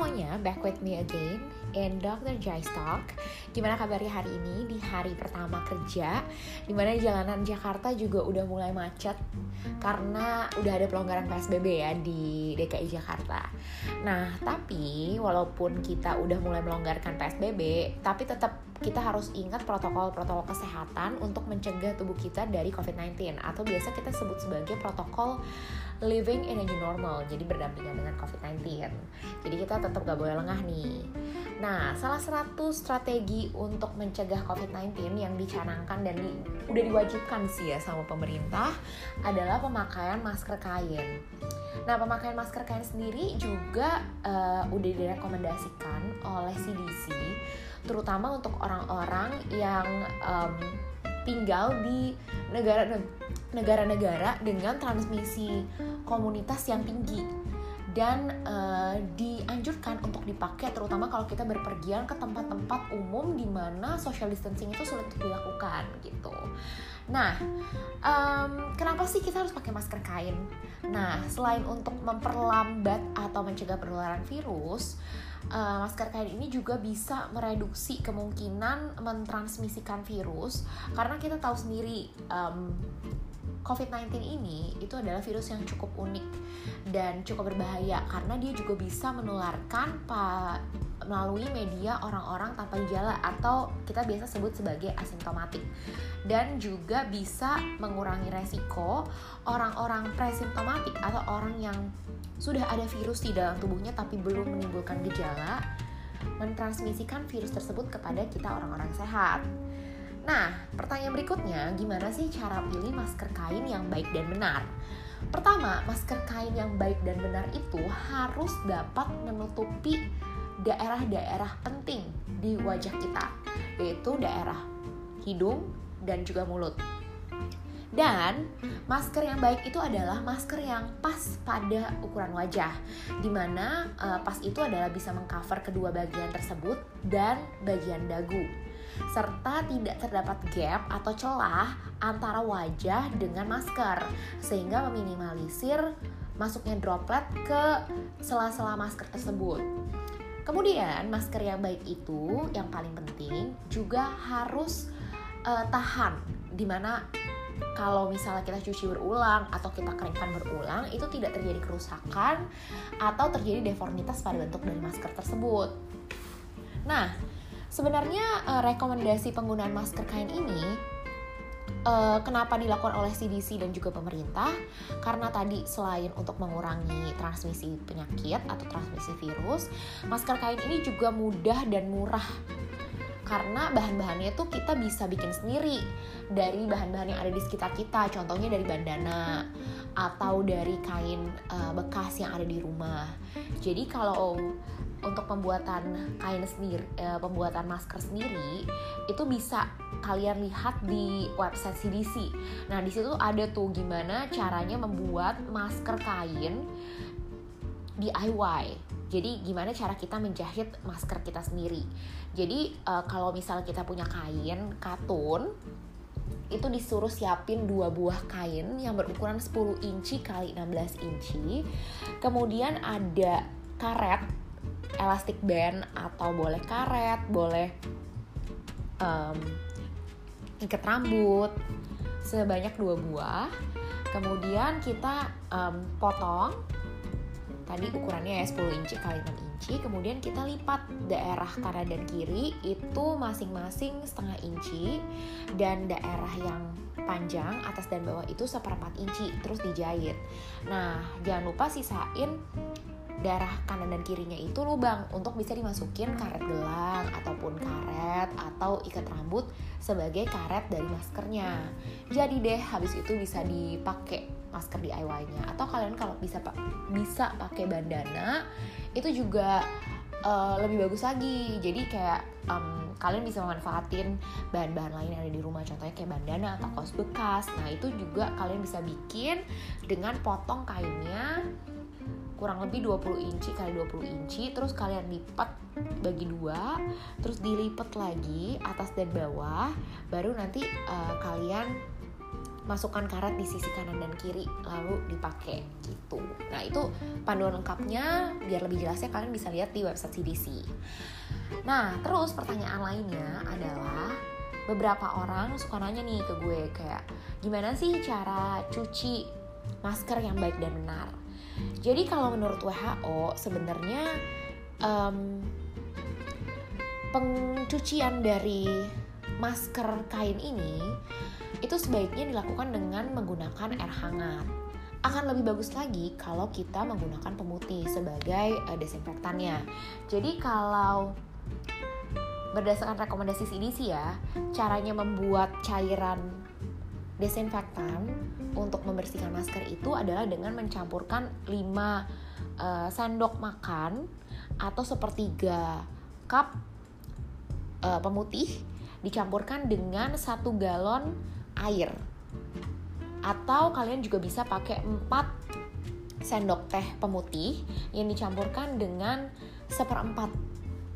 semuanya, back with me again in Dr. Jai Talk. Gimana kabarnya hari ini di hari pertama kerja? Di mana jalanan Jakarta juga udah mulai macet karena udah ada pelonggaran PSBB ya di DKI Jakarta. Nah, tapi walaupun kita udah mulai melonggarkan PSBB, tapi tetap kita harus ingat protokol-protokol kesehatan untuk mencegah tubuh kita dari COVID-19 atau biasa kita sebut sebagai protokol living in a new normal, jadi berdampingan dengan COVID-19. Jadi kita tetap gak boleh lengah nih. Nah, salah satu strategi untuk mencegah COVID-19 yang dicanangkan dan udah diwajibkan sih ya sama pemerintah adalah pemakaian masker kain. Nah, pemakaian masker kain sendiri juga uh, udah direkomendasikan oleh CDC terutama untuk orang-orang yang um, tinggal di negara negara-negara dengan transmisi komunitas yang tinggi dan uh, dianjurkan untuk dipakai terutama kalau kita berpergian ke tempat-tempat umum di mana social distancing itu sulit untuk dilakukan gitu. Nah, um, kenapa sih kita harus pakai masker kain? Nah, selain untuk memperlambat atau mencegah penularan virus, uh, masker kain ini juga bisa mereduksi kemungkinan mentransmisikan virus karena kita tahu sendiri um, COVID-19 ini itu adalah virus yang cukup unik dan cukup berbahaya karena dia juga bisa menularkan melalui media orang-orang tanpa gejala atau kita biasa sebut sebagai asimptomatik dan juga bisa mengurangi resiko orang-orang presimptomatik atau orang yang sudah ada virus di dalam tubuhnya tapi belum menimbulkan gejala mentransmisikan virus tersebut kepada kita orang-orang sehat. Nah, pertanyaan berikutnya, gimana sih cara pilih masker kain yang baik dan benar? Pertama, masker kain yang baik dan benar itu harus dapat menutupi daerah-daerah penting di wajah kita, yaitu daerah hidung dan juga mulut. Dan masker yang baik itu adalah masker yang pas pada ukuran wajah, di mana uh, pas itu adalah bisa mengcover kedua bagian tersebut dan bagian dagu, serta tidak terdapat gap atau celah antara wajah dengan masker, sehingga meminimalisir masuknya droplet ke sela-sela masker tersebut. Kemudian masker yang baik itu yang paling penting juga harus uh, tahan di mana kalau misalnya kita cuci berulang atau kita keringkan berulang itu tidak terjadi kerusakan atau terjadi deformitas pada bentuk dari masker tersebut. Nah, sebenarnya uh, rekomendasi penggunaan masker kain ini uh, kenapa dilakukan oleh CDC dan juga pemerintah? Karena tadi selain untuk mengurangi transmisi penyakit atau transmisi virus, masker kain ini juga mudah dan murah. Karena bahan-bahannya tuh kita bisa bikin sendiri dari bahan-bahan yang ada di sekitar kita. Contohnya dari bandana atau dari kain uh, bekas yang ada di rumah. Jadi kalau untuk pembuatan kain sendiri, uh, pembuatan masker sendiri itu bisa kalian lihat di website CDC. Nah di situ ada tuh gimana caranya membuat masker kain DIY. Jadi gimana cara kita menjahit masker kita sendiri. Jadi uh, kalau misalnya kita punya kain katun itu disuruh siapin dua buah kain yang berukuran 10 inci kali 16 inci. Kemudian ada karet elastic band atau boleh karet, boleh um, ikat rambut sebanyak dua buah. Kemudian kita um, potong tadi ukurannya ya 10 inci kali 6 inci. Kemudian kita lipat daerah kanan dan kiri itu masing-masing setengah inci. Dan daerah yang panjang atas dan bawah itu seperempat inci terus dijahit. Nah jangan lupa sisain darah kanan dan kirinya itu lubang untuk bisa dimasukin karet gelang ataupun karet atau ikat rambut sebagai karet dari maskernya. Jadi deh habis itu bisa dipakai masker DIY-nya atau kalian kalau bisa pak bisa pakai bandana itu juga uh, lebih bagus lagi. Jadi kayak um, kalian bisa memanfaatin bahan-bahan lain yang ada di rumah contohnya kayak bandana atau kaos bekas. Nah, itu juga kalian bisa bikin dengan potong kainnya kurang lebih 20 inci kali 20 inci terus kalian lipat bagi dua terus dilipat lagi atas dan bawah baru nanti uh, kalian masukkan karet di sisi kanan dan kiri lalu dipakai gitu. Nah itu panduan lengkapnya biar lebih jelasnya kalian bisa lihat di website CDC. Nah terus pertanyaan lainnya adalah beberapa orang suka nanya nih ke gue kayak gimana sih cara cuci masker yang baik dan benar. Jadi kalau menurut WHO sebenarnya um, pencucian dari masker kain ini itu sebaiknya dilakukan dengan menggunakan air hangat. Akan lebih bagus lagi kalau kita menggunakan pemutih sebagai uh, desinfektannya. Jadi kalau berdasarkan rekomendasi CDC ya, caranya membuat cairan desinfektan untuk membersihkan masker itu adalah dengan mencampurkan 5 uh, sendok makan atau sepertiga cup uh, pemutih dicampurkan dengan satu galon air atau kalian juga bisa pakai 4 sendok teh pemutih yang dicampurkan dengan seperempat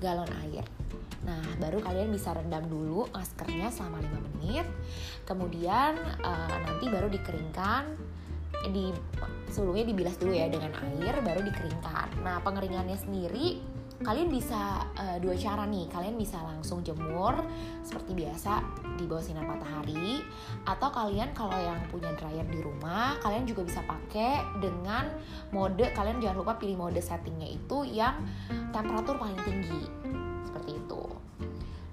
galon air. Nah, baru kalian bisa rendam dulu maskernya selama 5 menit. Kemudian uh, nanti baru dikeringkan di sebelumnya dibilas dulu ya dengan air baru dikeringkan. Nah, pengeringannya sendiri kalian bisa uh, dua cara nih kalian bisa langsung jemur seperti biasa di bawah sinar matahari atau kalian kalau yang punya dryer di rumah kalian juga bisa pakai dengan mode kalian jangan lupa pilih mode settingnya itu yang temperatur paling tinggi seperti itu.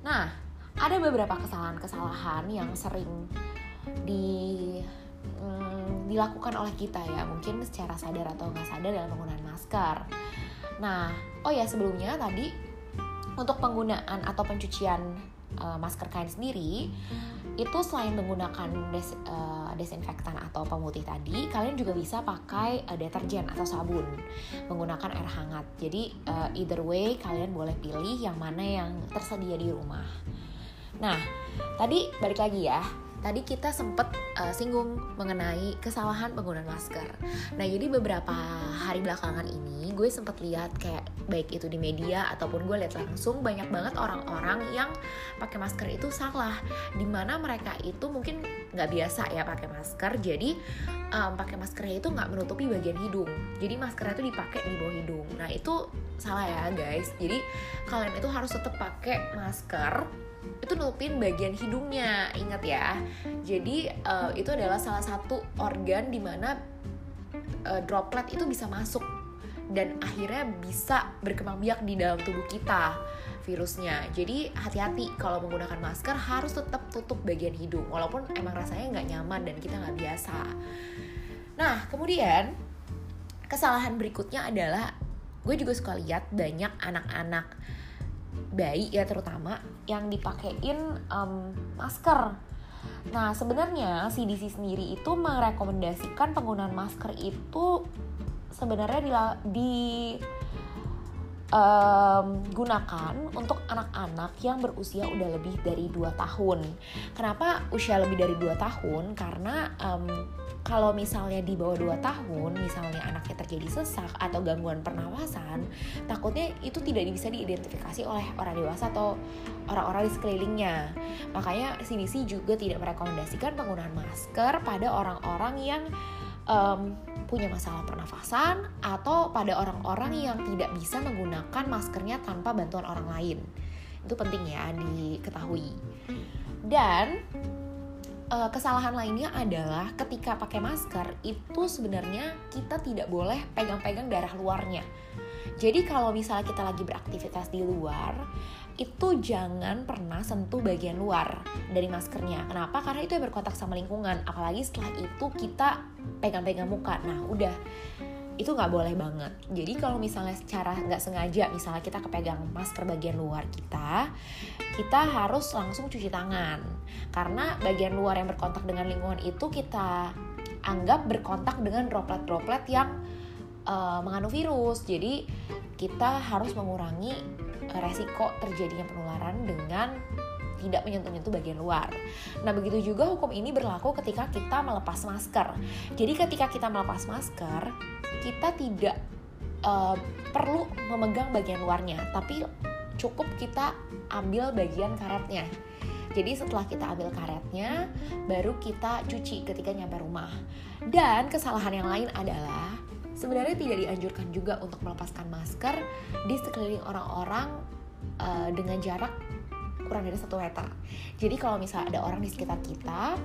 Nah ada beberapa kesalahan-kesalahan yang sering di mm, dilakukan oleh kita ya mungkin secara sadar atau nggak sadar dalam penggunaan masker. Nah, oh ya sebelumnya tadi untuk penggunaan atau pencucian uh, masker kain sendiri itu selain menggunakan des, uh, desinfektan atau pemutih tadi, kalian juga bisa pakai uh, deterjen atau sabun menggunakan air hangat. Jadi uh, either way kalian boleh pilih yang mana yang tersedia di rumah. Nah, tadi balik lagi ya tadi kita sempet uh, singgung mengenai kesalahan penggunaan masker. Nah, jadi beberapa hari belakangan ini gue sempet lihat kayak baik itu di media ataupun gue lihat langsung banyak banget orang-orang yang pakai masker itu salah. Di mana mereka itu mungkin nggak biasa ya pakai masker, jadi um, pakai maskernya itu nggak menutupi bagian hidung. Jadi maskernya itu dipakai di bawah hidung. Nah itu salah ya guys. Jadi kalian itu harus tetap pakai masker itu nutupin bagian hidungnya ingat ya. Jadi uh, itu adalah salah satu organ di mana uh, droplet itu bisa masuk dan akhirnya bisa berkembang biak di dalam tubuh kita virusnya. Jadi hati-hati kalau menggunakan masker harus tetap tutup bagian hidung walaupun emang rasanya nggak nyaman dan kita nggak biasa. Nah kemudian kesalahan berikutnya adalah gue juga suka lihat banyak anak-anak bayi ya terutama yang dipakein um, masker. Nah sebenarnya CDC sendiri itu merekomendasikan penggunaan masker itu sebenarnya di, di um, gunakan untuk anak-anak yang berusia udah lebih dari 2 tahun. Kenapa usia lebih dari 2 tahun? Karena um, kalau misalnya di bawah 2 tahun, misalnya anaknya terjadi sesak atau gangguan pernafasan, takutnya itu tidak bisa diidentifikasi oleh orang dewasa atau orang-orang di sekelilingnya. Makanya CDC juga tidak merekomendasikan penggunaan masker pada orang-orang yang um, punya masalah pernafasan atau pada orang-orang yang tidak bisa menggunakan maskernya tanpa bantuan orang lain. Itu penting ya diketahui. Dan uh, kesalahan lainnya adalah ketika pakai masker itu sebenarnya kita tidak boleh pegang-pegang darah luarnya. Jadi kalau misalnya kita lagi beraktivitas di luar, itu jangan pernah sentuh bagian luar dari maskernya. Kenapa? Karena itu yang berkontak sama lingkungan. Apalagi setelah itu kita pegang-pegang muka. Nah, udah itu nggak boleh banget. Jadi kalau misalnya secara nggak sengaja, misalnya kita kepegang masker bagian luar kita, kita harus langsung cuci tangan. Karena bagian luar yang berkontak dengan lingkungan itu kita anggap berkontak dengan droplet-droplet yang uh, mengandung virus. Jadi kita harus mengurangi resiko terjadinya penularan dengan tidak menyentuh-nyentuh bagian luar. Nah, begitu juga hukum ini berlaku ketika kita melepas masker. Jadi, ketika kita melepas masker, kita tidak uh, perlu memegang bagian luarnya, tapi cukup kita ambil bagian karetnya. Jadi setelah kita ambil karetnya, baru kita cuci ketika nyampe rumah. Dan kesalahan yang lain adalah sebenarnya tidak dianjurkan juga untuk melepaskan masker di sekeliling orang-orang uh, dengan jarak kurang dari satu meter. Jadi kalau misalnya ada orang di sekitar kita,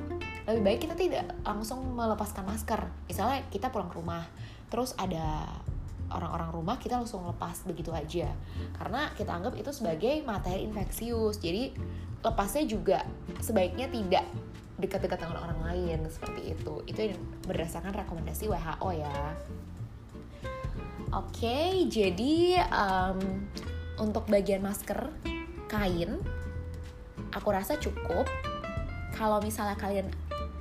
lebih baik kita tidak langsung melepaskan masker. Misalnya kita pulang ke rumah, terus ada orang-orang rumah kita langsung lepas begitu aja karena kita anggap itu sebagai materi infeksius jadi lepasnya juga sebaiknya tidak dekat-dekat dengan orang lain seperti itu itu berdasarkan rekomendasi WHO ya oke jadi um, untuk bagian masker kain aku rasa cukup kalau misalnya kalian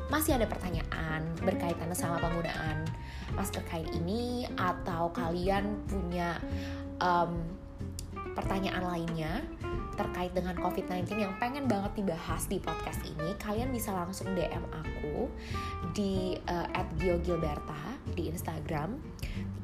masih ada pertanyaan berkaitan sama penggunaan masker kain ini atau kalian punya um, pertanyaan lainnya terkait dengan COVID-19 yang pengen banget dibahas di podcast ini, kalian bisa langsung DM aku di uh, @giogilberta di Instagram.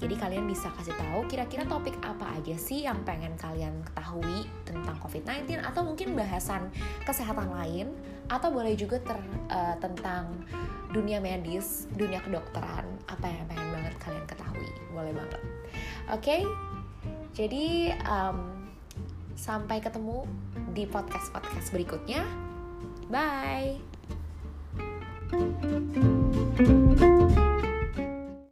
Jadi kalian bisa kasih tahu kira-kira topik apa aja sih yang pengen kalian ketahui tentang COVID-19 atau mungkin bahasan kesehatan lain atau boleh juga ter, uh, tentang dunia medis, dunia kedokteran, apa yang pengen banget kalian ketahui, boleh banget. Oke, okay? jadi um, sampai ketemu di podcast-podcast berikutnya. Bye.